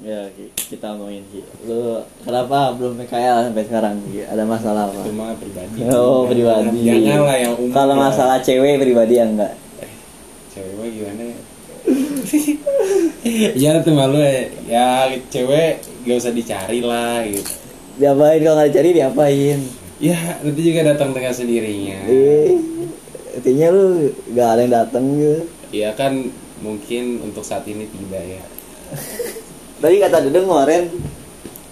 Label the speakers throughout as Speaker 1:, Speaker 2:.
Speaker 1: Ya, Ki, kita ngomongin Ki. Lu kenapa belum PKL sampai sekarang? Ki? Ada masalah apa?
Speaker 2: Cuma pribadi.
Speaker 1: Oh, pribadi.
Speaker 2: Jangan lah yang umum.
Speaker 1: Kalau
Speaker 2: lah.
Speaker 1: masalah cewek pribadi ya enggak.
Speaker 2: cewek mah gimana ya? Tuh malu ya. Ya cewek gak usah dicari lah gitu.
Speaker 1: Diapain kalau nggak dicari diapain?
Speaker 2: Ya nanti juga datang dengan sendirinya.
Speaker 1: Eh, artinya lu gak ada yang dateng gitu.
Speaker 2: Iya kan mungkin untuk saat ini tidak ya.
Speaker 1: Tadi kata Dedeng kemarin,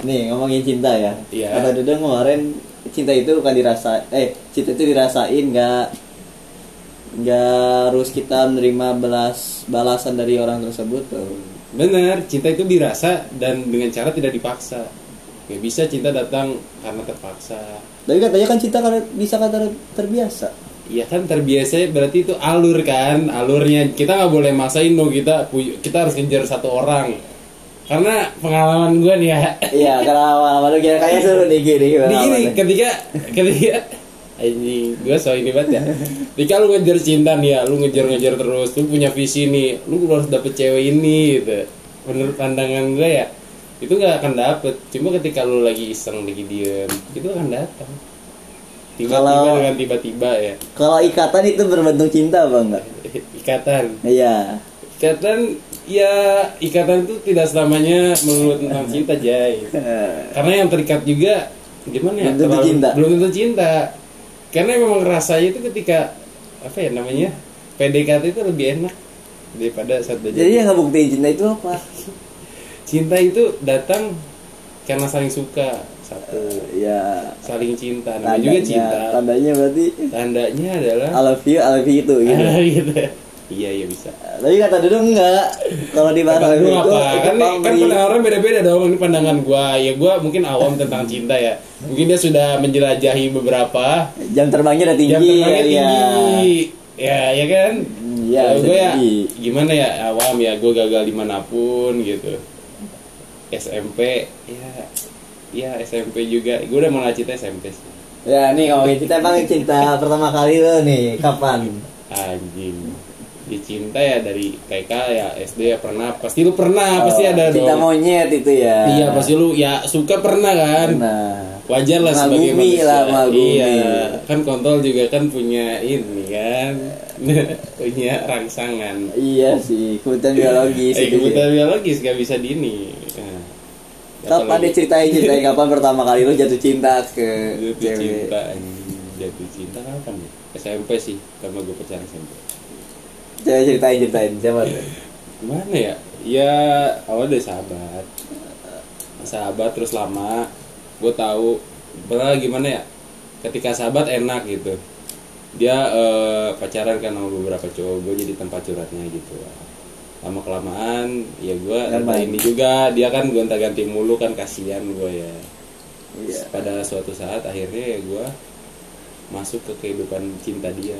Speaker 1: nih ngomongin cinta ya.
Speaker 2: Iya.
Speaker 1: Kata Dedeng kemarin cinta itu bukan dirasa, eh cinta itu dirasain nggak nggak harus kita menerima balas balasan dari orang tersebut tuh.
Speaker 2: Benar, cinta itu dirasa dan dengan cara tidak dipaksa. Gak bisa cinta datang karena terpaksa.
Speaker 1: Tapi katanya kan cinta karena bisa kata terbiasa.
Speaker 2: Iya kan terbiasa berarti itu alur kan alurnya kita nggak boleh maksain dong kita kita harus ngejar satu orang karena pengalaman gue nih ya.
Speaker 1: Iya, karena awal-awal lu kira kayak seru nih gini.
Speaker 2: Di gini ketika ketika ini gue so ini banget ya. Ketika lu ngejar cinta nih ya lu ngejar-ngejar terus lu punya visi nih lu harus dapet cewek ini gitu. Menurut pandangan gue ya itu nggak akan dapet. Cuma ketika lu lagi iseng lagi diem itu akan datang. Tiba-tiba
Speaker 1: Kalau-
Speaker 2: dengan tiba-tiba ya.
Speaker 1: Kalau ikatan itu berbentuk cinta apa enggak?
Speaker 2: ikatan.
Speaker 1: Iya.
Speaker 2: ikatan ya ikatan itu tidak selamanya melulu tentang cinta jay karena yang terikat juga gimana ya
Speaker 1: Belum tentu cinta.
Speaker 2: belum tentu cinta. Karena memang rasanya itu ketika apa ya namanya PDKT itu lebih enak daripada saat udah
Speaker 1: Jadi
Speaker 2: jadi
Speaker 1: yang ngebuktiin cinta itu apa?
Speaker 2: cinta itu datang karena saling suka satu.
Speaker 1: Ya
Speaker 2: saling cinta namanya juga cinta.
Speaker 1: tandanya berarti
Speaker 2: tandanya adalah
Speaker 1: I love you, I love you itu gitu.
Speaker 2: gitu iya iya bisa
Speaker 1: Tapi kata dulu enggak. Kalau di
Speaker 2: Lu
Speaker 1: itu,
Speaker 2: apa? Kan, kan pandangan orang beda-beda dong. Ini pandangan gua. Ya gua mungkin awam tentang cinta ya. Mungkin dia sudah menjelajahi beberapa.
Speaker 1: jam terbangnya udah tinggi.
Speaker 2: Jam terbangnya
Speaker 1: ya.
Speaker 2: tinggi. Ya, ya kan?
Speaker 1: Iya,
Speaker 2: Kalau gua ya gimana ya awam ya. Gua gagal di mana pun gitu. SMP ya ya SMP juga. Gua udah mulai cinta SMP sih.
Speaker 1: Ya nih ngomongin cinta emang cinta pertama kali lo nih kapan?
Speaker 2: Anjing. Di cinta ya dari TK ya SD ya pernah. Pasti lu pernah, pasti
Speaker 1: Oh,
Speaker 2: ada
Speaker 1: cinta
Speaker 2: dong.
Speaker 1: monyet itu ya.
Speaker 2: Iya pasti lu ya suka pernah kan
Speaker 1: Nah,
Speaker 2: wajar lah sebagai manusia
Speaker 1: lah,
Speaker 2: iya kan kontol juga kan punya ini kan punya rangsangan
Speaker 1: iya sih kebutuhan biologis.
Speaker 2: eh
Speaker 1: itu
Speaker 2: kebutuhan biologis gak bisa dini nah,
Speaker 1: Kapan ceritain ceritain kapan pertama kali lo jatuh cinta ke
Speaker 2: jatuh
Speaker 1: cewek?
Speaker 2: cinta jatuh cinta kapan ya SMP sih sama gue pacaran SMP
Speaker 1: Coba ceritain ceritain. Siapa? tuh?
Speaker 2: mana ya? Ya awal dari sahabat. Sahabat terus lama. Gue tahu pernah gimana ya? Ketika sahabat enak gitu. Dia eh, pacaran kan sama beberapa cowok. Gue jadi tempat curhatnya gitu. Lama kelamaan ya gue
Speaker 1: Nyaman.
Speaker 2: ini juga. Dia kan gonta ganti mulu kan kasihan gue ya.
Speaker 1: Iya.
Speaker 2: pada suatu saat akhirnya ya gue masuk ke kehidupan cinta dia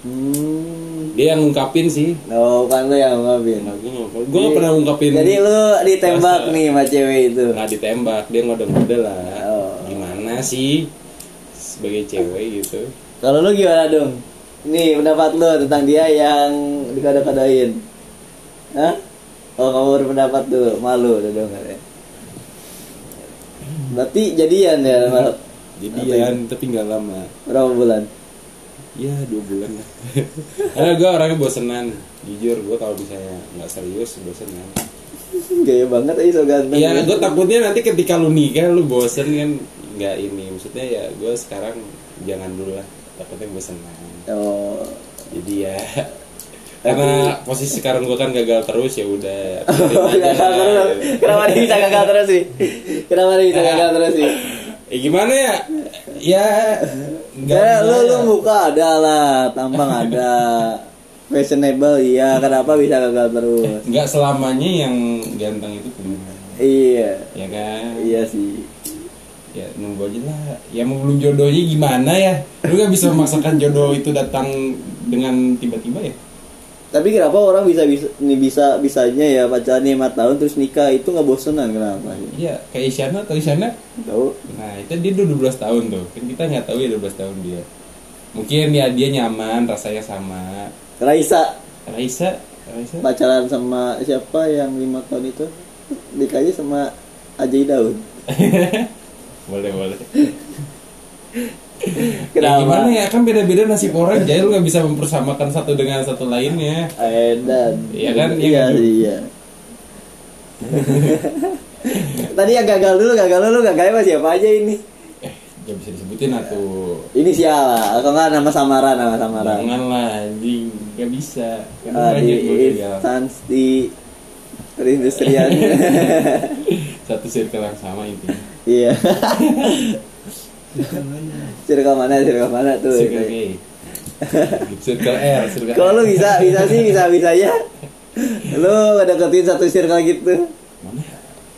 Speaker 1: Hmm.
Speaker 2: dia yang ngungkapin sih
Speaker 1: Oh, kan lo yang ngomongin.
Speaker 2: Nah, gue gak, pernah ngungkapin
Speaker 1: Jadi lu ditembak
Speaker 2: Rasa.
Speaker 1: nih sama cewek itu.
Speaker 2: nggak ditembak dia ngode-ngode lah
Speaker 1: Oh.
Speaker 2: gimana sih sebagai cewek gitu
Speaker 1: Kalau lu gimana dong? Nih pendapat lu tentang dia yang dikada-kadain. Hah? Oh kamu berpendapat tuh, malu udah dong ya. Berarti jadian ya
Speaker 2: jadian tapi nggak lama
Speaker 1: berapa bulan?
Speaker 2: Ya dua bulan lah karena gue orangnya bosenan jujur gue kalau misalnya nggak serius bosenan
Speaker 1: Gaya banget aja so ganteng.
Speaker 2: ya gue takutnya nanti ketika lu nikah lu bosen kan nggak ini maksudnya ya gue sekarang jangan dulu lah takutnya bosenan
Speaker 1: Oh.
Speaker 2: jadi ya karena posisi sekarang gue kan gagal terus ya udah
Speaker 1: gagal terus. Kenapa dia bisa gagal terus sih? Kenapa dia bisa gagal terus sih?
Speaker 2: Eh gimana ya? Ya
Speaker 1: Ya, lu
Speaker 2: bisa
Speaker 1: lu
Speaker 2: ya.
Speaker 1: muka ada lah, tampang ada, fashionable iya. Kenapa bisa gagal terus?
Speaker 2: nggak selamanya yang ganteng itu punya
Speaker 1: Iya,
Speaker 2: ya kan
Speaker 1: iya sih.
Speaker 2: ya nunggu aja lah ya mau belum jodohnya gimana ya lu nggak bisa memaksakan jodoh itu datang dengan tiba-tiba ya
Speaker 1: Tapi kenapa orang bisa bisa nih bisa bisanya ya pacaran 5 tahun terus nikah? Itu nggak bosenan kenapa?
Speaker 2: iya kayak Isyana atau Isyana?
Speaker 1: Tahu?
Speaker 2: nah itu dia udah 12 tahun tuh. Kan kita nggak tahu ya 12 tahun dia. Mungkin ya dia nyaman rasanya sama.
Speaker 1: Raisa.
Speaker 2: Raisa? Raisa?
Speaker 1: Pacaran sama siapa yang lima tahun itu? nikahnya sama Ajay Daud.
Speaker 2: Boleh boleh ya
Speaker 1: kenapa
Speaker 2: gimana ya? Kan beda-beda nasib orang jadi lu nggak bisa mempersamakan satu dengan satu lainnya.
Speaker 1: Edan.
Speaker 2: Iya kan? Iya
Speaker 1: iya
Speaker 2: kan?
Speaker 1: iya. Tadi yang gagal dulu gagal dulu gagalnya sama siapa aja ini?
Speaker 2: Eh gak bisa disebutin atuh
Speaker 1: ini siapa? Atau enggak nama samaran nama samaran
Speaker 2: jangan lah anjing. Gak bisa. Kan
Speaker 1: Ah, di
Speaker 2: gagal.
Speaker 1: instansi perindustrian.
Speaker 2: Satu circle yang sama intinya.
Speaker 1: Iya circle mana circle mana tuh?
Speaker 2: Circle G circle R circle
Speaker 1: kalau lu bisa bisa sih bisa bisa ya? Lu deketin satu circle gitu.
Speaker 2: Mana ya?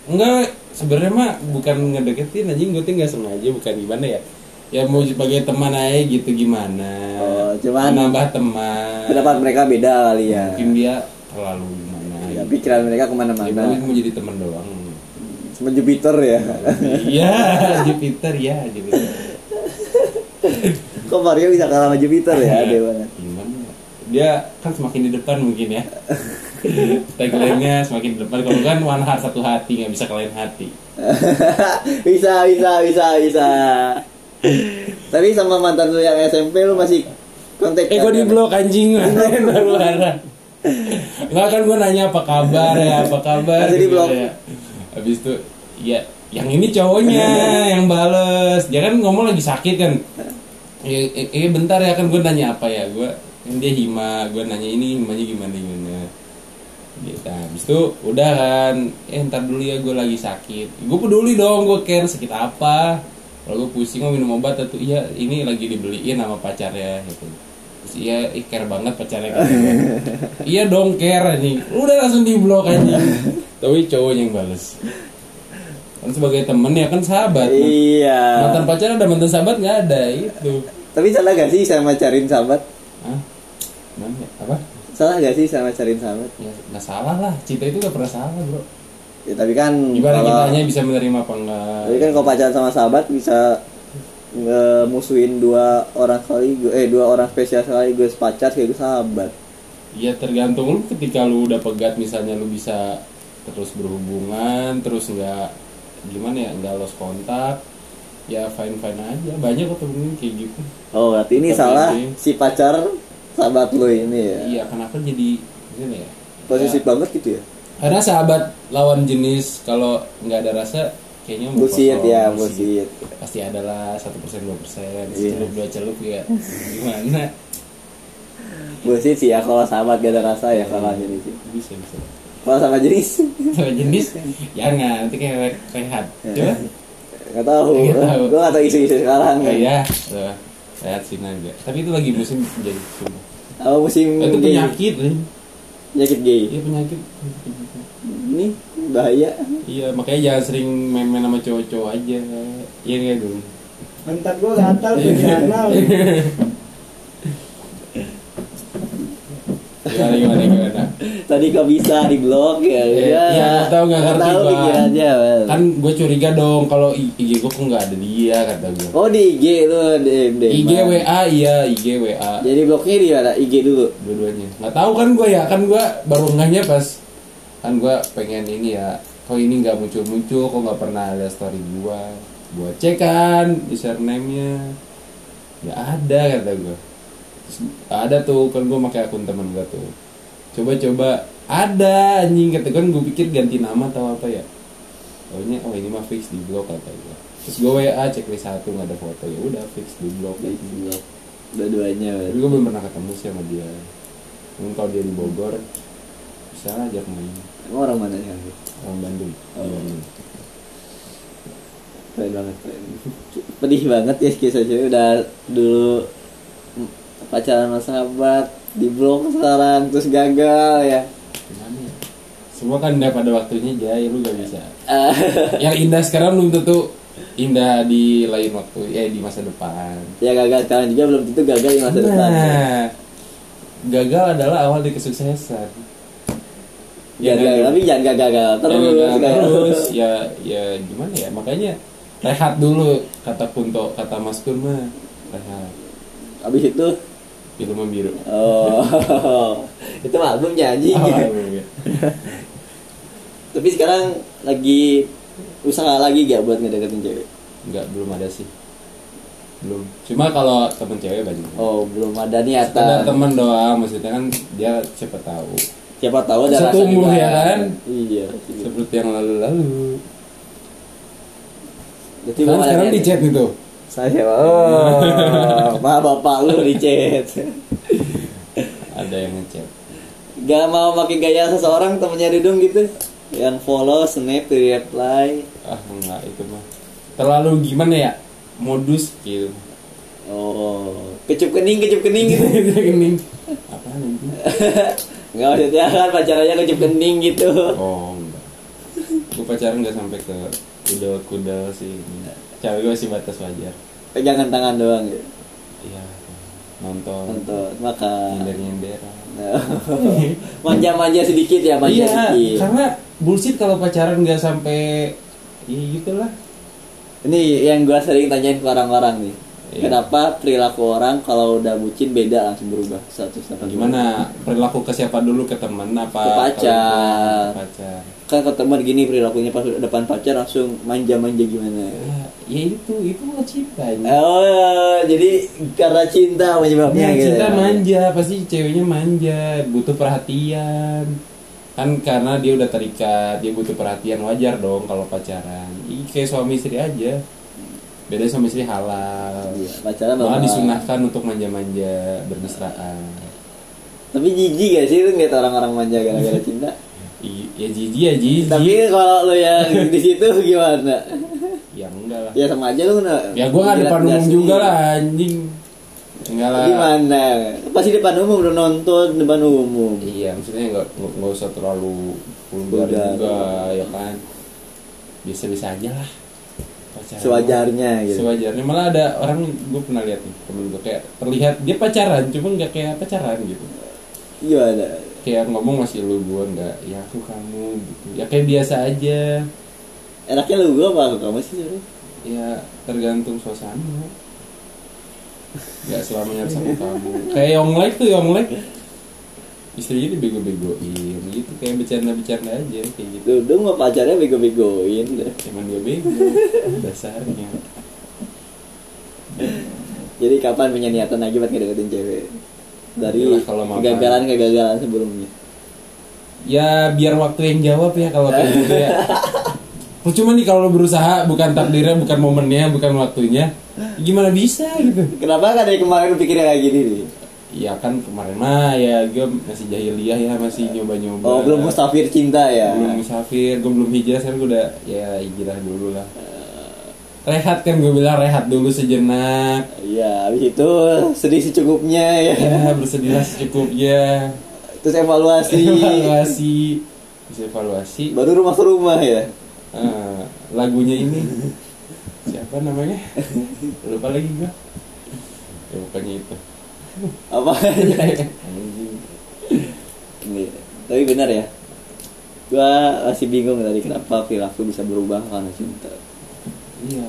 Speaker 2: enggak sebenarnya mah bukan ngedeketin anjing. Gue tuh nggak sengaja bukan gimana ya? Ya mau sebagai teman aja gitu gimana?
Speaker 1: Oh, cuman-
Speaker 2: nambah teman.
Speaker 1: pendapat mereka beda kali ya.
Speaker 2: Mungkin dia terlalu gimana
Speaker 1: ya pikiran mereka
Speaker 2: ya,
Speaker 1: ke mana-mana
Speaker 2: gue mau jadi teman doang
Speaker 1: sama Jupiter ya?
Speaker 2: Iya Jupiter ya Jupiter.
Speaker 1: Kok Mario bisa kalah sama Jupiter ya
Speaker 2: Iya.
Speaker 1: banget
Speaker 2: gimana? Dia kan semakin di depan mungkin ya. Tagline-nya semakin di depan. Kalau kan one heart satu hati nggak bisa kalian hati.
Speaker 1: Bisa bisa bisa bisa. Tapi sama mantan lu yang SMP lu masih kontak
Speaker 2: eh gue di blok anjing. Baru marah nggak kan gue nanya apa kabar ya apa kabar
Speaker 1: Masih di blok.
Speaker 2: ya. Habis itu ya yang ini cowoknya yang bales. Dia kan ngomong lagi sakit kan. Eh, eh, eh, bentar ya kan gue nanya apa ya? Gue kan dia hima gue nanya ini himanya gimana gimana. Gitu habis itu udah kan. Eh ntar dulu ya gue lagi sakit. Gue peduli dong gue care sakit apa. Kalau gue pusing mau minum obat atau iya ini lagi dibeliin sama pacarnya gitu iya care banget pacarnya gitu. iya dong care nih udah langsung di blok aja tapi cowoknya yang bales. Kan sebagai temen ya kan sahabat
Speaker 1: iya.
Speaker 2: Mantan pacar ada mantan sahabat nggak ada itu.
Speaker 1: Tapi salah gak sih sama carin sahabat?
Speaker 2: Hah? Mana ya? apa?
Speaker 1: Salah gak sih sama carin sahabat?
Speaker 2: Ya nggak salah lah. Cinta itu nggak pernah salah bro.
Speaker 1: Ya tapi kan
Speaker 2: gimana
Speaker 1: kalau
Speaker 2: kitanya bisa menerima apa enggak
Speaker 1: tapi kan kalau pacaran sama sahabat bisa ngemusuhin dua orang kali eh dua orang spesial sekaligus pacar sekaligus sahabat.
Speaker 2: Ya tergantung lu ketika lu udah pegat misalnya lu bisa terus berhubungan terus nggak gimana ya nggak lost kontak ya fine fine aja. Banyak kok temen kayak gitu.
Speaker 1: Oh berarti ini
Speaker 2: Tapi
Speaker 1: salah
Speaker 2: ini-
Speaker 1: si pacar sahabat lu ini ya?
Speaker 2: Iya kenapa jadi gimana ya?
Speaker 1: Posesif
Speaker 2: Ya,
Speaker 1: banget gitu ya?
Speaker 2: Karena sahabat lawan jenis kalau nggak ada rasa kayaknya
Speaker 1: bullshit
Speaker 2: kosong,
Speaker 1: ya
Speaker 2: bullshit. pasti adalah satu persen dua persen
Speaker 1: Iya.
Speaker 2: celup dua celup ya gimana?
Speaker 1: Bullshit sih ya kalau sahabat gak ada rasa ya kalau jenis.
Speaker 2: Bisa bisa.
Speaker 1: Kalau sama jenis.
Speaker 2: Sama jenis? Jangan nanti kayak re- rehat. Coba?
Speaker 1: Nggak tahu. Gue nggak tahu isu-isu sekarang.
Speaker 2: Oh iya. Lihat sini aja. Tapi itu lagi musim jadi
Speaker 1: apa musim
Speaker 2: Itu penyakit,
Speaker 1: penyakit gay.
Speaker 2: Iya penyakit.
Speaker 1: ini bahaya
Speaker 2: Iya, makanya jangan sering main-main sama cowok-cowok aja. Iya enggak dong.
Speaker 3: Bentar gue gatal di anal.
Speaker 2: Gimana gimana gimana.
Speaker 1: tadi kok bisa di blok ya
Speaker 2: Eh,
Speaker 1: ya
Speaker 2: iya, nggak tahu, nggak ngerti,
Speaker 1: tahu pikirannya.
Speaker 2: Kan gue curiga dong kalau IG gue kok nggak ada dia kata gue.
Speaker 1: oh di IG lu DM DM
Speaker 2: IG WA iya, IG WA.
Speaker 1: jadi bloknya di mana IG dulu
Speaker 2: Dua-duanya. Nggak tahu kan gue ya, kan gue baru ngahnya pas kan gue pengen ini ya. Kok ini nggak muncul-muncul, kok nggak pernah ada story gue. Gue cek kan username-nya. Nggak ada kata gue. Terus, ada tuh kan gue pakai akun temen gue tuh. Coba-coba ada anjing kata kan gue pikir ganti nama atau apa ya. Taunya oh ini mah fix di blok kata gue. Terus gue WA cek list satu nggak ada foto ya udah fix di blok.
Speaker 1: di blok dua-duanya.
Speaker 2: Tapi gue belum pernah ketemu sih sama dia. Mungkin kalau dia di Bogor bisa ajak main
Speaker 1: emang orang mana ya
Speaker 2: orang Bandung.
Speaker 1: Oh.
Speaker 2: Di Bandung.
Speaker 1: keren banget keren pedih banget ya kisahnya udah dulu pacaran sama sahabat di blok sekarang terus gagal ya
Speaker 2: Gimana ya? Semua kan indah pada waktunya Jay, lu gak bisa. Yang indah sekarang belum tentu indah di lain waktu, eh di masa depan.
Speaker 1: ya gagal sekarang juga belum tentu gagal di masa depan
Speaker 2: Nah, gagal adalah awal dari kesuksesan.
Speaker 1: Ya, gagal, tapi jangan gagal terus
Speaker 2: Ya, gagal
Speaker 1: gagal.
Speaker 2: terus ya ya gimana ya makanya rehat dulu kata Kunto kata Mas Kun mah rehat
Speaker 1: habis itu
Speaker 2: film biru
Speaker 1: oh itu mah album janji
Speaker 2: Oh, iya.
Speaker 1: Tapi sekarang lagi usaha lagi gak buat ngedeketin cewek?
Speaker 2: Enggak, belum ada sih. Belum. Cuma kalau temen cewek banyak.
Speaker 1: Oh, belum ada niatan.
Speaker 2: teman doang, maksudnya kan dia siapa tahu.
Speaker 1: Siapa tahu ada rasa
Speaker 2: Setumbuh
Speaker 1: juga.
Speaker 2: ya kan?
Speaker 1: Iya.
Speaker 2: Seperti yang lalu-lalu.
Speaker 1: Berarti
Speaker 2: Kan sekarang di chat itu.
Speaker 1: Saya oh, mah bapak lu di chat.
Speaker 2: Ada yang ngechat.
Speaker 1: Gak mau pakai gaya seseorang temennya Dudung gitu Yang follow, snap, di reply
Speaker 2: Ah, enggak itu mah. Terlalu gimana ya? Modus gitu.
Speaker 1: Oh, kecup kening, kecup kening gitu
Speaker 2: Kening. Apaan itu?
Speaker 1: Nggak maksudnya kan pacarannya kecup kening gitu
Speaker 2: Oh, enggak. Gue pacaran nggak sampai ke kudel-kudel sih. Cewek gue sih batas wajar.
Speaker 1: Pegangan tangan doang gitu
Speaker 2: Iya. Nonton.
Speaker 1: Nonton, makan
Speaker 2: Nyender-nyenderan.
Speaker 1: Manja-manja sedikit ya, manja
Speaker 2: Iya,
Speaker 1: sedikit
Speaker 2: karena bullshit kalau pacaran nggak sampai ya gitulah.
Speaker 1: Ini yang gua sering tanyain ke orang-orang nih
Speaker 2: Iya.
Speaker 1: Kenapa perilaku orang kalau udah bucin beda langsung berubah 180
Speaker 2: Gimana perilaku ke siapa dulu ke temen apa
Speaker 1: Ke pacar.
Speaker 2: Ke pacar.
Speaker 1: Kan ke teman gini perilakunya pas depan pacar langsung manja-manja gimana
Speaker 2: Ya, ya itu itu mah cinta.
Speaker 1: Oh, jadi karena cinta penyebabnya
Speaker 2: Ya,
Speaker 1: gitu.
Speaker 2: cinta
Speaker 1: ya.
Speaker 2: manja, pasti ceweknya manja, butuh perhatian. Kan karena dia udah terikat, dia butuh perhatian wajar dong kalau pacaran. Ih, kayak suami istri aja. Beda suami istri halal.
Speaker 1: Iya, pacaran
Speaker 2: Malah disunahkan untuk manja-manja, bermesraan.
Speaker 1: Tapi jijik gak sih lu ngeliat orang-orang manja gara-gara cinta?
Speaker 2: I- Ya jijik ya jijik.
Speaker 1: Tapi kalau lu yang di situ gimana?
Speaker 2: Ya enggak lah.
Speaker 1: Ya sama aja lu nah.
Speaker 2: Ya gua kan depan umum juga lah anjing. Enggak lah.
Speaker 1: Gimana? Pasti depan umum udah nonton depan umum.
Speaker 2: Iya, maksudnya nggak nggak nggak usah terlalu vulgar
Speaker 1: Vulgar.
Speaker 2: juga ya kan. Biasa-biasa aja lah. Pacaran.
Speaker 1: Sewajarnya gitu.
Speaker 2: Sewajarnya malah ada orang gue pernah lihat nih temen gue kayak terlihat dia pacaran, cuma nggak kayak pacaran gitu.
Speaker 1: Gimana?
Speaker 2: Kayak ngomong masih lu gue nggak, ya aku kamu gitu. Ya kayak biasa aja.
Speaker 1: Enaknya lu gua apa aku kamu sih?
Speaker 2: Ya tergantung suasana. Gak selamanya harus aku kamu. Kayak Yonglek tuh Yonglek. Istrinya dibego-begoin gitu kayak bercanda-bercanda aja kayak gitu.
Speaker 1: Dudung mah pacarnya bego-begoin.
Speaker 2: Cuman dia bego dasarnya.
Speaker 1: Jadi kapan punya niatan lagi buat ngedeketin cewek? Dari
Speaker 2: mapan.
Speaker 1: kegagalan-kegagalan sebelumnya.
Speaker 2: Ya biar waktu yang jawab ya kalau kayak gitu ya. Cuma nih kalau berusaha bukan takdirnya, bukan momennya, bukan waktunya, gimana bisa gitu?
Speaker 1: Kenapa kan dari kemarin pikirnya kayak gini nih?
Speaker 2: Ya kan kemarin mah ya gue masih jahiliyah ya masih nyoba-nyoba.
Speaker 1: Oh, belum mustafir cinta ya?
Speaker 2: Belum musafir, gue belum hijrah, sekarang gue udah ya hijrah dulu lah. Rehat kan gue bilang rehat dulu sejenak.
Speaker 1: Iya, habis itu sedih secukupnya ya.
Speaker 2: Ya bersedihlah secukupnya.
Speaker 1: Terus evaluasi.
Speaker 2: Evaluasi, bisa evaluasi.
Speaker 1: Baru rumah ke rumah ya.
Speaker 2: Ah, lagunya ini siapa namanya? Lupa lagi gue. Ya pokoknya itu.
Speaker 1: Apa? Ini, tapi benar ya. Gua masih bingung tadi kenapa perilaku bisa berubah karena cinta.
Speaker 2: Iya,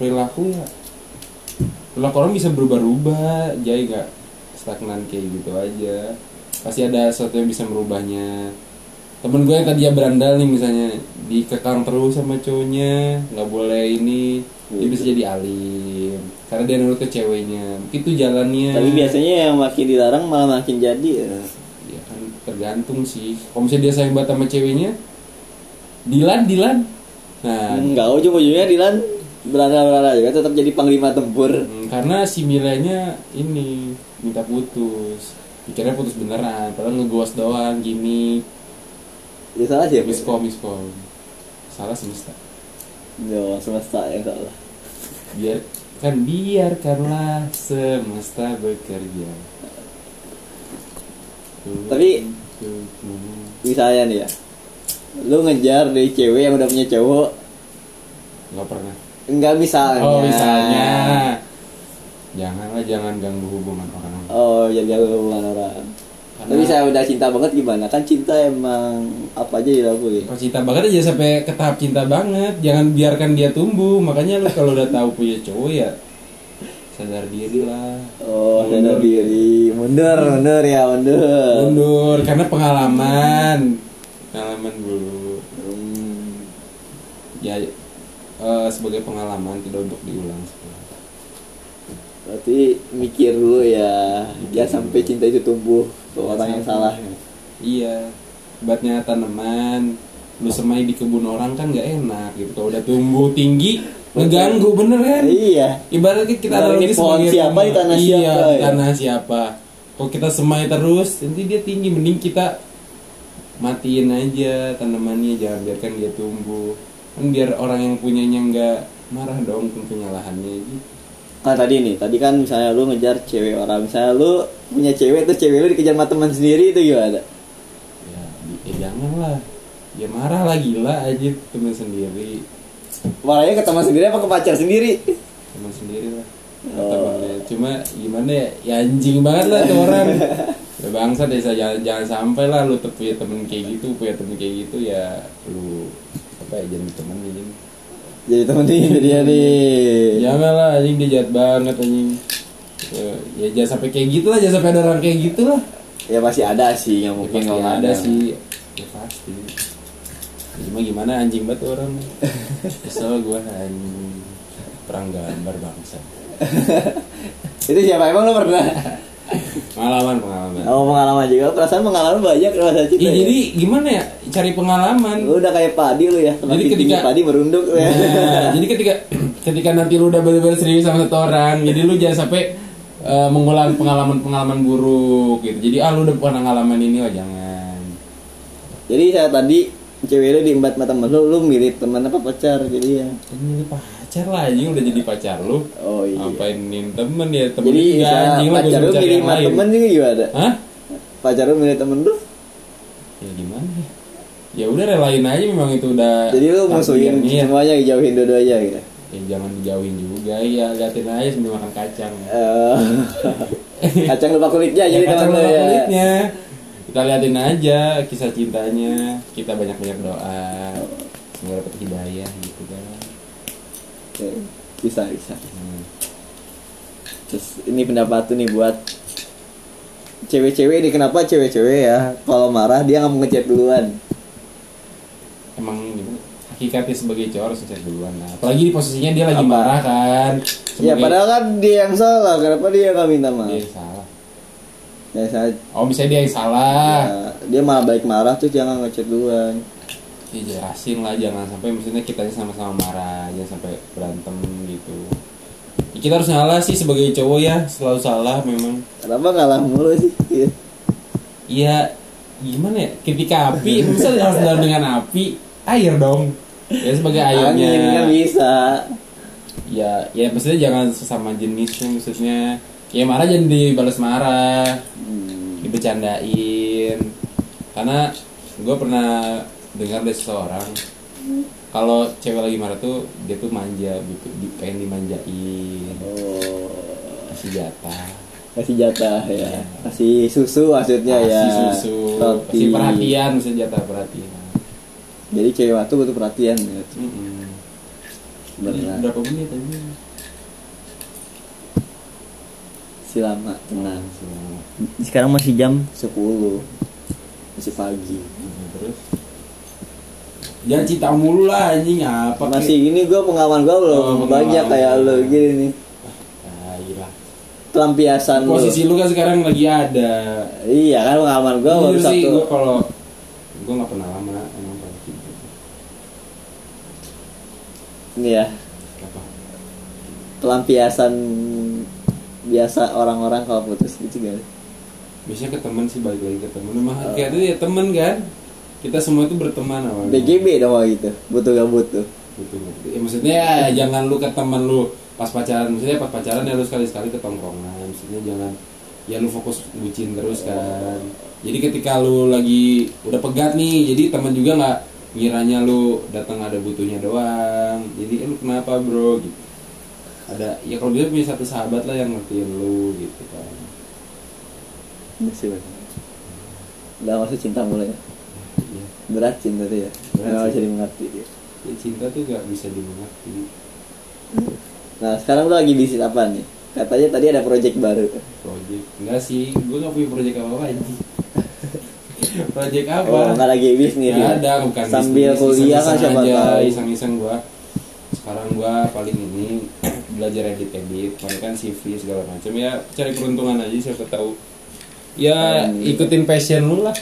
Speaker 2: perilaku ya. Perilaku orang bisa berubah-ubah, jadi nggak stagnan kayak gitu aja. Pasti ada sesuatu yang bisa merubahnya. Temen gue yang tadi ya berandal nih misalnya dikekang terus sama cowoknya, nggak boleh ini, dia bisa jadi alim. Karena dia nurut ke ceweknya. Itu jalannya.
Speaker 1: Tapi biasanya yang makin dilarang malah makin jadi ya.
Speaker 2: Ya kan tergantung sih. Kalau misalnya dia sayang banget sama ceweknya, Dilan, Dilan. Nah,
Speaker 1: Enggak, ujung-ujungnya Dilan berada-berada juga tetap jadi panglima tempur.
Speaker 2: Hmm, karena si Milanya ini minta putus pikirnya putus beneran padahal ngegos doang gini
Speaker 1: Ya salah siapa?
Speaker 2: miskom miskom salah semesta
Speaker 1: Yo, semesta yang salah.
Speaker 2: biar kan biarkanlah semesta bekerja
Speaker 1: Tapi- Misalnya nih ya. Lu ngejar dari cewek yang udah punya cowok
Speaker 2: nggak pernah
Speaker 1: Enggak misalnya.
Speaker 2: oh misalnya janganlah jangan ganggu hubungan orang
Speaker 1: Oh, jadi aku hubungan orang. Tapi saya udah cinta banget gimana? Kan cinta emang apa aja dilakuin.
Speaker 2: Kalau cinta banget aja sampai ke tahap cinta banget. Jangan biarkan dia tumbuh. Makanya lu kalau udah tahu punya cowok ya sadar diri lah.
Speaker 1: Oh, sadar diri. Mundur, mundur ya, mundur.
Speaker 2: mundur karena pengalaman. Pengalaman dulu.
Speaker 1: Hmm,
Speaker 2: ya eh, sebagai pengalaman tidak untuk diulang
Speaker 1: berarti mikir dulu ya. Jangan sampai cinta itu tumbuh ke orang yang salah.
Speaker 2: Iya. Batnya tanaman lu semai di kebun orang kan nggak enak gitu. Kalau udah tumbuh tinggi ngeganggu bener kan
Speaker 1: iya.
Speaker 2: Ibaratnya kita analogi
Speaker 1: pohon
Speaker 2: sebagai
Speaker 1: siapa di tanah
Speaker 2: iya,
Speaker 1: siapa,
Speaker 2: di
Speaker 1: ya.
Speaker 2: tanah siapa. Kalau kita semai terus nanti dia tinggi mending kita matiin aja tanamannya jangan biarkan dia tumbuh. Kan biar orang yang punyanya nggak marah dong punya lahannya gitu
Speaker 1: Nah tadi nih, tadi kan misalnya lu ngejar cewek orang, misalnya lu punya cewek terus cewek lu dikejar sama teman sendiri itu gimana?
Speaker 2: ya, ya jangan lah. Ya marah lah gila aja teman sendiri.
Speaker 1: Marahnya ke teman sendiri apa ke pacar sendiri?
Speaker 2: teman sendiri lah.
Speaker 1: Oh.
Speaker 2: cuma gimana ya? Ya anjing banget lah tuh orang. Ya bangsa desa jangan, jangan sampai lah lu tuh punya temen kayak gitu punya temen kayak gitu ya lu apa ya jadi temen ini
Speaker 1: Jadi temen nih dia nih.
Speaker 2: jangan lah anjing dia jahat banget anjing. Ya, ya jangan sampai kayak gitu lah jangan sampai ada orang kayak gitu lah.
Speaker 1: Ya pasti ada sih yang
Speaker 2: ya,
Speaker 1: mungkin
Speaker 2: pasti
Speaker 1: kalau
Speaker 2: ada
Speaker 1: ada.
Speaker 2: sih. Ya pasti. Ya, cuma gimana anjing banget tuh orang. Kesel gua anjing. Perang gambar bangsa.
Speaker 1: Itu siapa? Emang lu pernah?
Speaker 2: pengalaman pengalaman.
Speaker 1: Oh pengalaman juga, perasaan pengalaman banyak rasa cinta.
Speaker 2: Iya,
Speaker 1: ya?
Speaker 2: jadi gimana ya cari pengalaman
Speaker 1: lu udah kayak padi lu ya.
Speaker 2: Jadi ketika-
Speaker 1: padi merunduk ya.
Speaker 2: Nah, jadi ketika ketika nanti lu udah benar-benar serius sama satu orang, jadi lu jangan sampai eh, mengulang pengalaman-pengalaman buruk gitu. Jadi ah lu udah pernah ngalaman ini oh jangan.
Speaker 1: Jadi saya tadi cewek lu diembat sama temen lu, lu mirip teman apa pacar jadi ya.
Speaker 2: Ini pacar lah anjing udah jadi pacar lu.
Speaker 1: Oh iya.
Speaker 2: Ngapainin temen ya temen
Speaker 1: Jadi saya
Speaker 2: anjing lah
Speaker 1: pacar lu mirip temen juga gimana?
Speaker 2: Hah?
Speaker 1: Pacar lu mirip temen lu?
Speaker 2: Ya ya? Ya udah relain aja memang itu udah
Speaker 1: Jadi lu musuhin
Speaker 2: takdirnya.
Speaker 1: semuanya jauhin dua-duanya gitu.
Speaker 2: Ya jangan dijauhin juga ya liatin aja sambil makan kacang.
Speaker 1: Eh, kacang lupa kulitnya jadi
Speaker 2: ya, kacang lupa
Speaker 1: ya.
Speaker 2: kulitnya kita liatin aja kisah cintanya kita banyak banyak doa semoga dapat hidayah gitu kan
Speaker 1: Oke, Bisa bisa.
Speaker 2: Hmm.
Speaker 1: Terus ini pendapat tuh nih buat cewek-cewek ini kenapa cewek-cewek ya kalau marah dia nggak mau ngechat duluan.
Speaker 2: Hakikatnya sebagai cowok harus ngechat duluan nah. apalagi di posisinya dia lagi
Speaker 1: Apa?
Speaker 2: marah kan
Speaker 1: Ya
Speaker 2: Sebagai-
Speaker 1: padahal kan dia yang salah, kenapa dia nggak minta maaf?
Speaker 2: dia yang salah
Speaker 1: Ya, saya,
Speaker 2: oh misalnya dia yang salah
Speaker 1: ya, dia malah baik marah tuh jangan ngechat duluan.
Speaker 2: ya jelasin lah jangan sampai maksudnya kita sama-sama marah jangan sampai berantem gitu Ya, kita harus ngalah sih sebagai cowok ya selalu salah memang
Speaker 1: Kenapa ngalah mulu sih? Iya.
Speaker 2: Gimana ya ketika api misalnya harus dengan api air dong ya sebagai airnya
Speaker 1: Angin kan bisa.
Speaker 2: ya ya maksudnya jangan sesama jenisnya maksudnya ya marah jangan dibalas marah
Speaker 1: Hmm.
Speaker 2: dibecandain karena gue pernah dengar dari seseorang kalau cewek lagi marah tuh dia tuh manja butuh di, pengen dimanjain
Speaker 1: Oh,
Speaker 2: kasih jatah
Speaker 1: kasih jatah ya. Kasih susu maksudnya ya.
Speaker 2: kasih susu
Speaker 1: Roti.
Speaker 2: kasih perhatian maksudnya jatah perhatian
Speaker 1: Jadi cewek tuh butuh perhatian ya.
Speaker 2: Mm-mm.
Speaker 1: Benar.
Speaker 2: berapa menit aja
Speaker 1: Si lama tenang.
Speaker 2: Langsung.
Speaker 1: Sekarang masih jam 10 Masih pagi
Speaker 2: terus jangan cinta mulu lah anjing apa.
Speaker 1: Masih gini gue pengalaman gue belum
Speaker 2: Oh,
Speaker 1: banyak
Speaker 2: pengalaman.
Speaker 1: kayak lo gini nih
Speaker 2: Tai lah.
Speaker 1: Pelampiasan lu
Speaker 2: posisi lu kan sekarang lagi ada
Speaker 1: Iya kan pengalaman gue baru
Speaker 2: Jujur sih
Speaker 1: satu
Speaker 2: gue kalau gue nggak pernah lama emang kalau cinta
Speaker 1: Ini ya
Speaker 2: apa?
Speaker 1: Pelampiasan biasa orang-orang kalau putus gitu kan
Speaker 2: biasanya ke temen sih balik lagi ke temen. Memang kayak itu ya temen kan? Kita semua itu berteman awalnya.
Speaker 1: BGB dong gitu Butuh gak butuh.
Speaker 2: Betul, betul. Ya, maksudnya ya, jangan lu ke temen lu pas pacaran. Maksudnya pas pacaran ya lu sekali sekali ke tongkrongan. Maksudnya jangan ya lu fokus bucin terus kan. Jadi ketika lu lagi udah pegat nih jadi teman juga nggak ngiranya lu datang ada butuhnya doang. Jadi eh, lu kenapa bro? Gitu. Ada ya kalau dia punya satu sahabat lah yang ngertiin lu gitu kan.
Speaker 1: Iya sih. Udah masuk cinta mulai ya?
Speaker 2: Iya.
Speaker 1: Berat cinta tuh ya? Nggak bisa dimengerti. Ya.
Speaker 2: Ya, cinta tuh gak bisa dimengerti.
Speaker 1: Nah sekarang lu lagi bisnis apa nih? Katanya tadi ada project baru.
Speaker 2: Project? Enggak sih gue gak punya project apa apa aja project
Speaker 1: Oh,
Speaker 2: apa
Speaker 1: nggak lagi bisnis ya?
Speaker 2: ada bukan
Speaker 1: Sambil
Speaker 2: bisnis,
Speaker 1: kuliah kan siapa
Speaker 2: aja,
Speaker 1: tahu.
Speaker 2: iseng-iseng gua sekarang gua paling ini belajar edit edit kemarin kan CV segala macam ya cari peruntungan aja siapa tahu ya
Speaker 1: Hmm.
Speaker 2: ikutin passion lu lah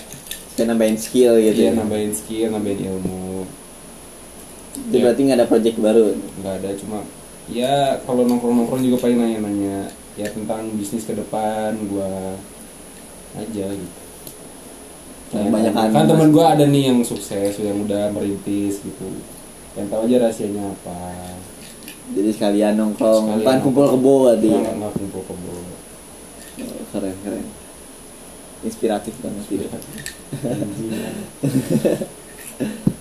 Speaker 1: Kayak nambahin skill gitu
Speaker 2: Iya
Speaker 1: ya.
Speaker 2: nambahin skill nambahin ilmu
Speaker 1: Itu berarti nggak ada project baru.
Speaker 2: nggak ada cuma ya kalau nongkrong nongkrong juga paling nanya nanya ya tentang bisnis ke depan gua aja gitu
Speaker 1: Yang kebanyakan
Speaker 2: kan
Speaker 1: mas-
Speaker 2: teman gua ada nih yang sukses yang udah merintis gitu yang tahu aja rahasianya apa
Speaker 1: Jadi sekalian nongkrong,
Speaker 2: Sekalian
Speaker 1: pan kumpul kebo.
Speaker 2: Nggak-
Speaker 1: ya.
Speaker 2: nggak kumpul kebo
Speaker 1: keren keren. Inspiratif banget
Speaker 2: Iya.
Speaker 1: tidak.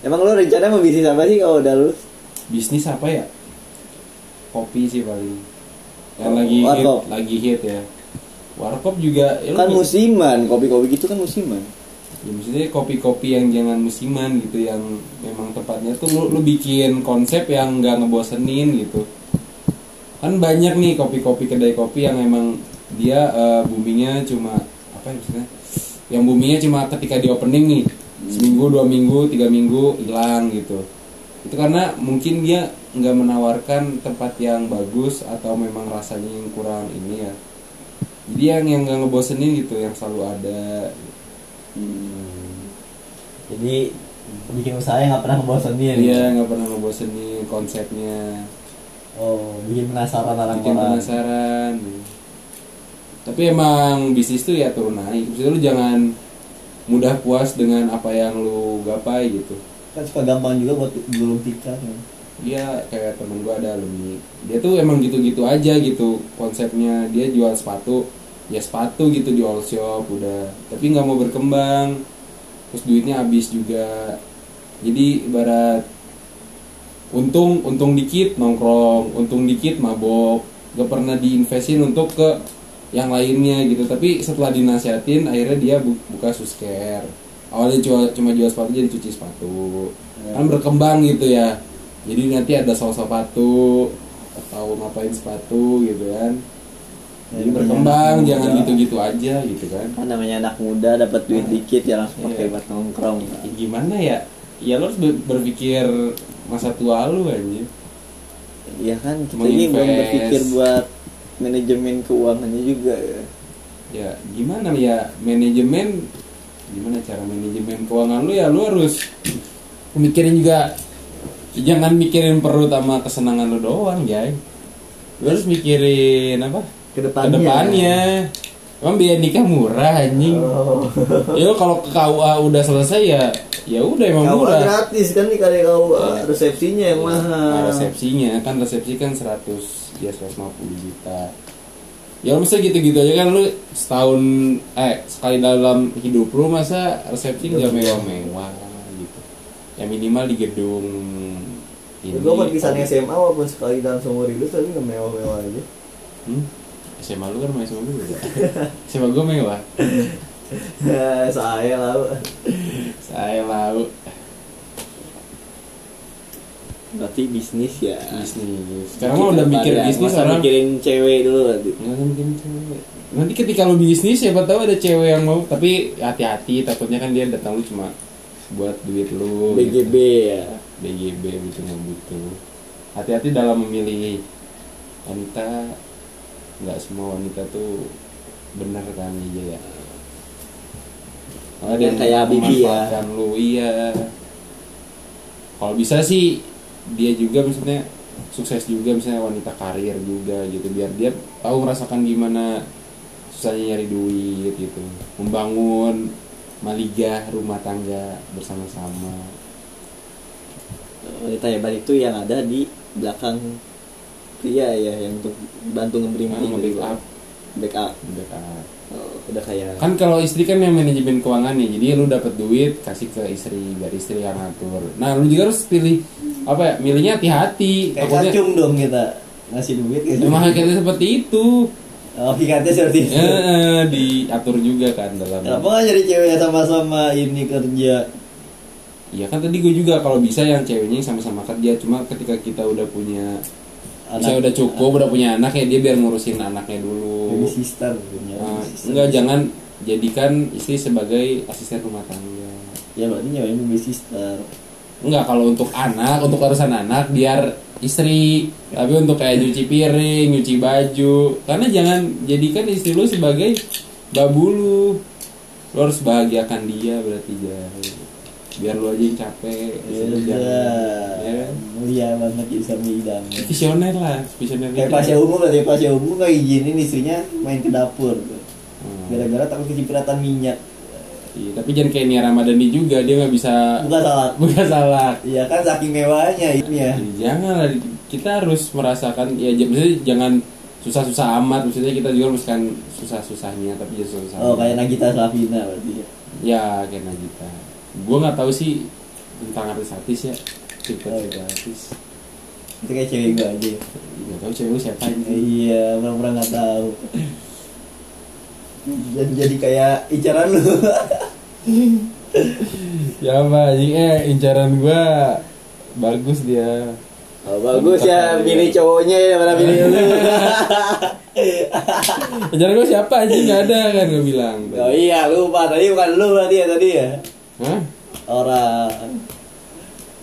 Speaker 1: Emang lu rencana mau bisnis apa sih kalau udah lulus?
Speaker 2: bisnis apa ya kopi sih paling yang
Speaker 1: Oh,
Speaker 2: lagi hit lagi hit ya warkop juga ya
Speaker 1: Kan musiman, kopi-kopi gitu kan musiman.
Speaker 2: Ya maksudnya kopi-kopi yang jangan musiman gitu yang memang tempatnya tuh lu, lu bikin konsep yang nggak ngebosenin gitu. Kan banyak nih kopi-kopi kedai kopi yang emang dia eh, boomingnya cuma apa ya maksudnya? Yang boomingnya cuma ketika di opening nih seminggu dua minggu tiga minggu hilang gitu. Itu karena mungkin dia nggak menawarkan tempat yang bagus atau memang rasanya yang kurang ini ya. Jadi yang yang nggak ngebosenin gitu yang selalu ada
Speaker 1: Hmm.
Speaker 4: Jadi bikin usaha yang nggak pernah ngebosenin.
Speaker 2: Iya nggak pernah ngebosenin konsepnya,
Speaker 4: Oh, bikin penasaran
Speaker 2: bikin
Speaker 4: orang-orang.
Speaker 2: penasaran. Tapi emang bisnis tuh ya turun naik. Maksudnya lu jangan mudah puas dengan apa yang lu gapai gitu.
Speaker 4: Kan suka gampang juga buat gulung tikar. ya.
Speaker 2: Dia kayak temen gua ada alumni. Dia tuh emang gitu-gitu aja gitu konsepnya. Dia jual sepatu, ya sepatu gitu di all shop udah. Tapi nggak mau berkembang. Terus duitnya habis juga. Jadi ibarat untung untung dikit nongkrong untung dikit mabok. Gak pernah diinvestin untuk ke yang lainnya gitu. Tapi setelah dinasihatin akhirnya dia bu- buka susker awalnya cuma cuma jual sepatu jadi cuci sepatu. Kan berkembang gitu ya. Jadi nanti ada sol sepatu atau ngapain sepatu gitu kan jadi
Speaker 4: Ya,
Speaker 2: berkembang
Speaker 4: banyak
Speaker 2: jangan gitu-gitu aja gitu kan.
Speaker 1: Kan namanya anak muda dapat duit dikit ya langsung pakai
Speaker 2: Iya.
Speaker 1: buat nongkrong.
Speaker 2: Ya, gimana ya? Ya lo harus ber- berpikir masa tua lu aja
Speaker 1: Iya kan kita ini belum berpikir buat manajemen keuangannya juga ya.
Speaker 2: ya gimana ya? Manajemen gimana cara manajemen keuangan lu ya lu harus mikirin juga jangan mikirin perut sama kesenangan lu doang ya lu harus mikirin apa
Speaker 4: Ke
Speaker 2: depannya. ke depannya emang biaya nikah murah anjing
Speaker 4: Oh.
Speaker 2: ya kalau ke KUA udah selesai ya ya udah emang
Speaker 1: KUA
Speaker 2: murah
Speaker 1: gratis kan nih kali KUA
Speaker 2: Iya.
Speaker 1: resepsinya yang
Speaker 2: Nah,
Speaker 1: mahal.
Speaker 2: resepsinya kan resepsi kan 100 ya 150 juta ya masa gitu-gitu aja kan lu setahun eh sekali dalam hidup lu masa resepsi nggak mewah-mewah gitu ya minimal di gedung ini
Speaker 1: Gue perpisahan SMA walaupun sekali dalam seumur hidup tapi nggak mewah-mewah aja.
Speaker 2: hmm? SMA lu kan sama SMA gue SMA gue mewah
Speaker 1: Saya lah.
Speaker 2: saya mau
Speaker 1: Berarti bisnis ya.
Speaker 2: bisnis sekarang mah udah mikir bisnis
Speaker 1: Masa
Speaker 2: orang
Speaker 1: mikirin cewek dulu
Speaker 2: kan bikin cewek. Nanti ketika lu bisnis siapa tahu ada cewek yang mau tapi hati-hati takutnya kan dia datang lu cuma buat duit lu
Speaker 1: BGB ya.
Speaker 2: gitu. BGB gitu nggak butuh hati-hati dalam memilih wanita nggak semua wanita tuh benar kan iya ya. Malah
Speaker 1: Yang kayak Bibi ya.
Speaker 2: lu iya. Kalau bisa sih dia juga maksudnya sukses juga misalnya wanita karir juga gitu biar dia tahu merasakan gimana susahnya nyari duit gitu. Membangun maligah rumah tangga bersama-sama.
Speaker 1: Wanita hebat itu yang ada di belakang pria ya yang untuk bantu ngeberi
Speaker 2: Ah,
Speaker 1: gitu.
Speaker 2: nge-backup.
Speaker 1: Backup.
Speaker 2: Backup.
Speaker 1: Oh, udah kayak
Speaker 2: kan kalau istri kan yang manajemen keuangan nih jadi lu dapat duit kasih ke istri biar istri yang ngatur nah lu juga harus pilih apa ya milihnya hati-hati
Speaker 4: Kayak
Speaker 2: Takutnya-
Speaker 4: kacung dong kita ngasih duit gitu.
Speaker 2: emang hakikatnya seperti itu
Speaker 4: Oh, hakikatnya seperti itu.
Speaker 2: eh, diatur juga kan dalam
Speaker 4: Kenapa nggak jadi ceweknya sama-sama ini kerja?
Speaker 2: Iya kan tadi gue juga kalau bisa yang ceweknya sama-sama kerja cuma ketika kita udah punya saya udah cukup udah punya anak ya dia biar ngurusin anaknya dulu
Speaker 4: Baby sister punya. Baby sister.
Speaker 2: enggak jangan jadikan istri sebagai asisten rumah tangga
Speaker 1: ya berarti nyawain baby sister
Speaker 2: Enggak kalau untuk anak, untuk urusan anak biar istri. Tapi untuk kayak nyuci piring, nyuci baju, karena jangan jadikan istri lu sebagai babu lu. Lu harus bahagiakan dia berarti jangan. Biar lu aja yang capek.
Speaker 1: ya
Speaker 2: jangan. Ya kan?
Speaker 1: mulia banget suami idaman
Speaker 2: Visioner lah, visioner
Speaker 1: kayak pasnya umum lah kayak pasnya umum nggak izinin istrinya main ke dapur.
Speaker 2: Hmm.
Speaker 1: gara-gara takut kecipratan minyak
Speaker 2: Iya, tapi jangan kayak Nia Ramadhani juga dia nggak bisa
Speaker 1: bukan salah
Speaker 2: bukan salah.
Speaker 1: Iya kan saking mewahnya ini ya.
Speaker 2: Jangan lah, kita harus merasakan ya maksudnya jangan susah-susah amat maksudnya kita juga merasakan susah-susahnya tapi ya susah
Speaker 1: Oh kayak Nagita Slavina berarti ya.
Speaker 2: ya kayak Nagita gue nggak tahu sih tentang artis artis ya cerita
Speaker 1: iya.
Speaker 2: artis
Speaker 1: Itu kayak cewek gue aja.
Speaker 2: nggak tahu cewek siapa
Speaker 1: Eh,
Speaker 2: ini
Speaker 1: Iya, pura-pura nggak tahu. Dan jadi kayak incaran lu.
Speaker 2: ya apa anjing eh incaran gue bagus dia
Speaker 1: Oh, bagus ya pilih cowoknya ya mana pilih lu.
Speaker 2: incaran gue siapa anjing nggak ada kan gue bilang
Speaker 1: oh iya lupa tadi bukan lu berarti ya tadi ya.
Speaker 2: Hah?
Speaker 1: Orang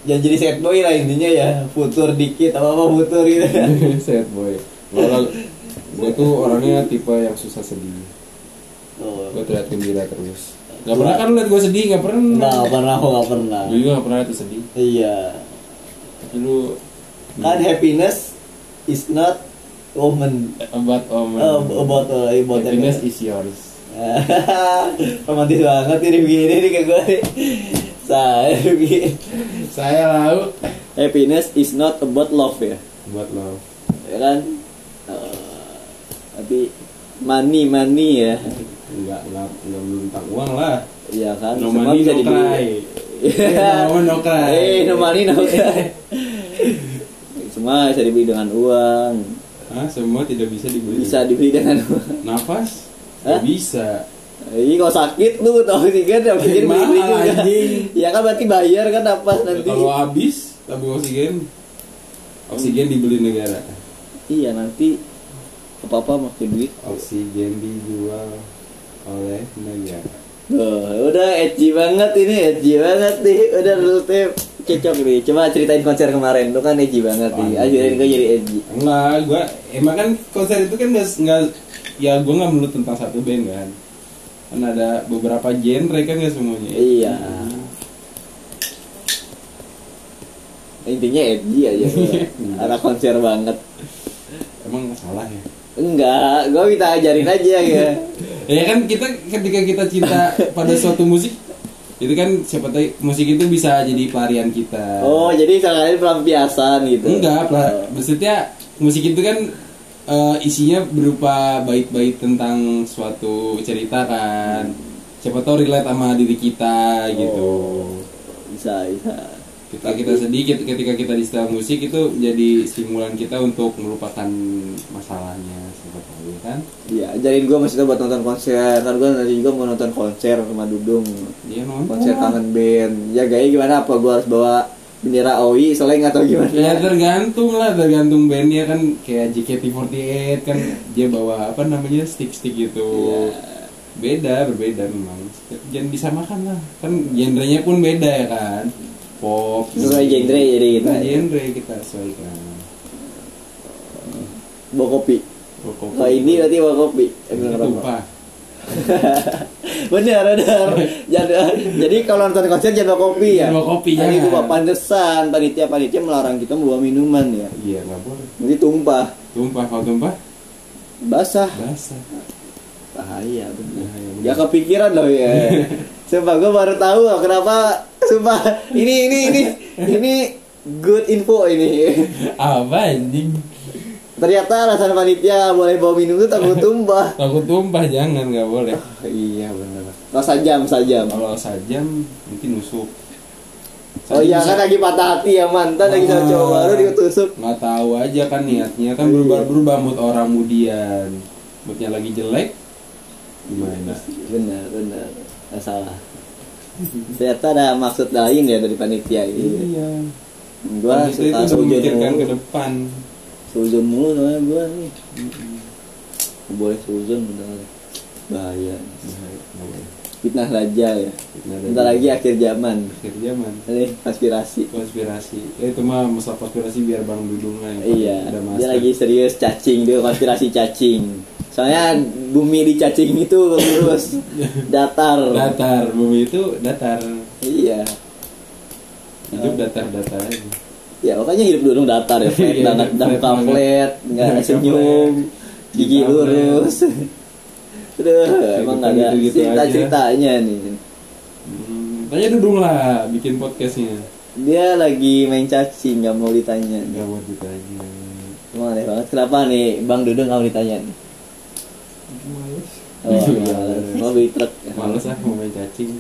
Speaker 1: Jangan jadi set boy lah intinya ya. Futur dikit apa apa futur gitu.
Speaker 2: Sad boy. Kalau gue tuh orangnya tipe yang susah sedih.
Speaker 1: Oh.
Speaker 2: gue terlihat gembira terus. Gak pernah kan lu liat gue sedih, gak pernah.
Speaker 1: Nggak pernah aku nggak pernah.
Speaker 2: Gue juga gak pernah liat lu sedih.
Speaker 1: Iya.
Speaker 2: Tapi lu
Speaker 1: Kan happiness is not woman.
Speaker 2: About omen
Speaker 1: Oh, about uh, about
Speaker 2: Happiness. is yours
Speaker 1: romantis banget ini begini nih kayak gue nih. saya begini
Speaker 2: Saya lalu
Speaker 1: happiness is not about love ya.
Speaker 2: Buat lo
Speaker 1: ya kan? Eh, tapi money money ya.
Speaker 2: Enggak, enggak, enggak belum tentang uang lah.
Speaker 1: Iya kan?
Speaker 2: No
Speaker 1: semua
Speaker 2: money,
Speaker 1: bisa
Speaker 2: no
Speaker 1: dibeli.
Speaker 2: cry. No no cry.
Speaker 1: eh no money no cry. Semua bisa dibeli dengan uang.
Speaker 2: Hah, semua tidak bisa dibeli?
Speaker 1: Bisa dibeli dengan uang.
Speaker 2: Nafas?
Speaker 1: Hah?
Speaker 2: Bisa
Speaker 1: Iya kalau sakit lu tau sih kan ya pikir beli juga.
Speaker 2: anjing.
Speaker 1: Ya kan berarti bayar kan apa nanti.
Speaker 2: Kalau habis tabung oksigen Oksigen dibeli negara
Speaker 1: Iya nanti apa apa pakai duit.
Speaker 2: Oksigen dijual oleh negara
Speaker 1: Oh, udah edgy banget ini, edgy banget nih. Udah lu teh cocok nih. Coba ceritain konser kemarin, lu kan edgy banget nih. Ajarin gue jadi edgy.
Speaker 2: Enggak, gua emang kan konser itu kan nggak ya gua nggak melulu tentang satu band kan. Kan ada beberapa genre kan nggak semuanya.
Speaker 1: Iya. Intinya edgy aja. Ada konser banget.
Speaker 2: Emang nggak salah ya.
Speaker 1: Enggak, gue minta ajarin aja ya.
Speaker 2: Ya kan kita ketika kita cinta pada suatu musik itu kan siapa tahu musik itu bisa jadi pelarian kita.
Speaker 1: Oh, jadi sekali pelampiasan gitu.
Speaker 2: Enggak,
Speaker 1: Oh.
Speaker 2: Maksudnya musik itu kan eh, isinya berupa bait-bait tentang suatu cerita kan. Siapa tahu relate sama diri kita gitu.
Speaker 1: Oh, bisa, bisa.
Speaker 2: Ketika kita sedih, ket- ketika kita di setel musik itu jadi stimulan kita untuk melupakan masalahnya, siapa tahu kan?
Speaker 1: Iya, ajarin gue maksudnya buat nonton konser. Kan gue nanti juga mau nonton konser sama Dudung.
Speaker 2: Nonton.
Speaker 1: Konser kangen band. Ya gaya gimana apa gue harus bawa bendera OI soalnya nggak tahu gimana.
Speaker 2: Ya tergantung lah, tergantung bandnya kan kayak JKT48 kan dia bawa apa namanya stick-stick gitu.
Speaker 1: Iya.
Speaker 2: Beda, berbeda memang. Jangan disamakan lah, kan genrenya pun beda ya kan. Pop.
Speaker 1: Sesuai genre jadi gitu.
Speaker 2: Nah, genre kita sesuaikan.
Speaker 1: Bawa kopi.
Speaker 2: Pokok.
Speaker 1: Kalau ini berarti bawa kopi.
Speaker 2: Tumpah.
Speaker 1: bener bener jadi, jadi kalau nonton konser jangan bawa kopi ya
Speaker 2: bawa kopi, jangan.
Speaker 1: itu bawa pantesan panitia panitia melarang kita membawa minuman ya
Speaker 2: Iya, nggak boleh.
Speaker 1: nanti tumpah
Speaker 2: Tumpah, kalau tumpah
Speaker 1: basah
Speaker 2: basah.
Speaker 1: bahaya bener
Speaker 2: Bahaya, bener.
Speaker 1: ya kepikiran loh ya sumpah gue baru tahu loh kenapa sumpah ini ini ini ini good info ini
Speaker 2: Apa anjing?
Speaker 1: ternyata alasan panitia boleh bawa minum itu takut tumpah
Speaker 2: Takut tumpah jangan, nggak boleh.
Speaker 1: iya bener rasa jam sajam
Speaker 2: Kalau sajam mungkin nusuk.
Speaker 1: oh iya kan lagi patah hati ya mantan lagi sama cowok
Speaker 2: Ah.
Speaker 1: baru ditusuk
Speaker 2: nggak tahu aja kan niatnya. Kan
Speaker 1: Iya.
Speaker 2: berubah berubah mood orang kemudian moodnya lagi jelek gimana?
Speaker 1: Benar benar. Nggak salah. Ternyata ada maksud lain ya dari panitia ini.
Speaker 2: Iya.
Speaker 1: Gua
Speaker 2: Kan itu
Speaker 1: suka sujud
Speaker 2: memikirkan ke depan.
Speaker 1: Sujud mulu soalnya gua nih. Boleh sujud bener bahaya.
Speaker 2: Bahaya, boleh.
Speaker 1: Fitnah dajjal ya.
Speaker 2: Fitnah
Speaker 1: bentar lagi akhir zaman.
Speaker 2: Akhir zaman.
Speaker 1: Ini konspirasi.
Speaker 2: Konspirasi. Eh, itu mah masalah konspirasi biar bang Dudung lah
Speaker 1: iya.
Speaker 2: udah
Speaker 1: dia lagi serius cacing dia konspirasi cacing. Soalnya bumi di cacing itu lurus datar.
Speaker 2: Datar. Bumi itu datar.
Speaker 1: Iya.
Speaker 2: Hidup datar datar aja.
Speaker 1: Ya makanya hidup dulu datar ya. Flat
Speaker 2: Iya,
Speaker 1: banget
Speaker 2: flat
Speaker 1: nggak senyum gigi lurus Aduh, emang nggak ada
Speaker 2: gitu-gitu
Speaker 1: cerita ceritanya nih.
Speaker 2: Hmm, tanya Dudung lah bikin podcastnya.
Speaker 1: Dia lagi main cacing nggak mau ditanya.
Speaker 2: Nggak mau ditanya.
Speaker 1: Emang aneh banget. Kenapa nih bang Dudung nggak mau ditanya? Nih
Speaker 3: Males.
Speaker 1: oh,
Speaker 2: Iya.
Speaker 1: males. mau beli truk.
Speaker 2: Males ah mau main cacing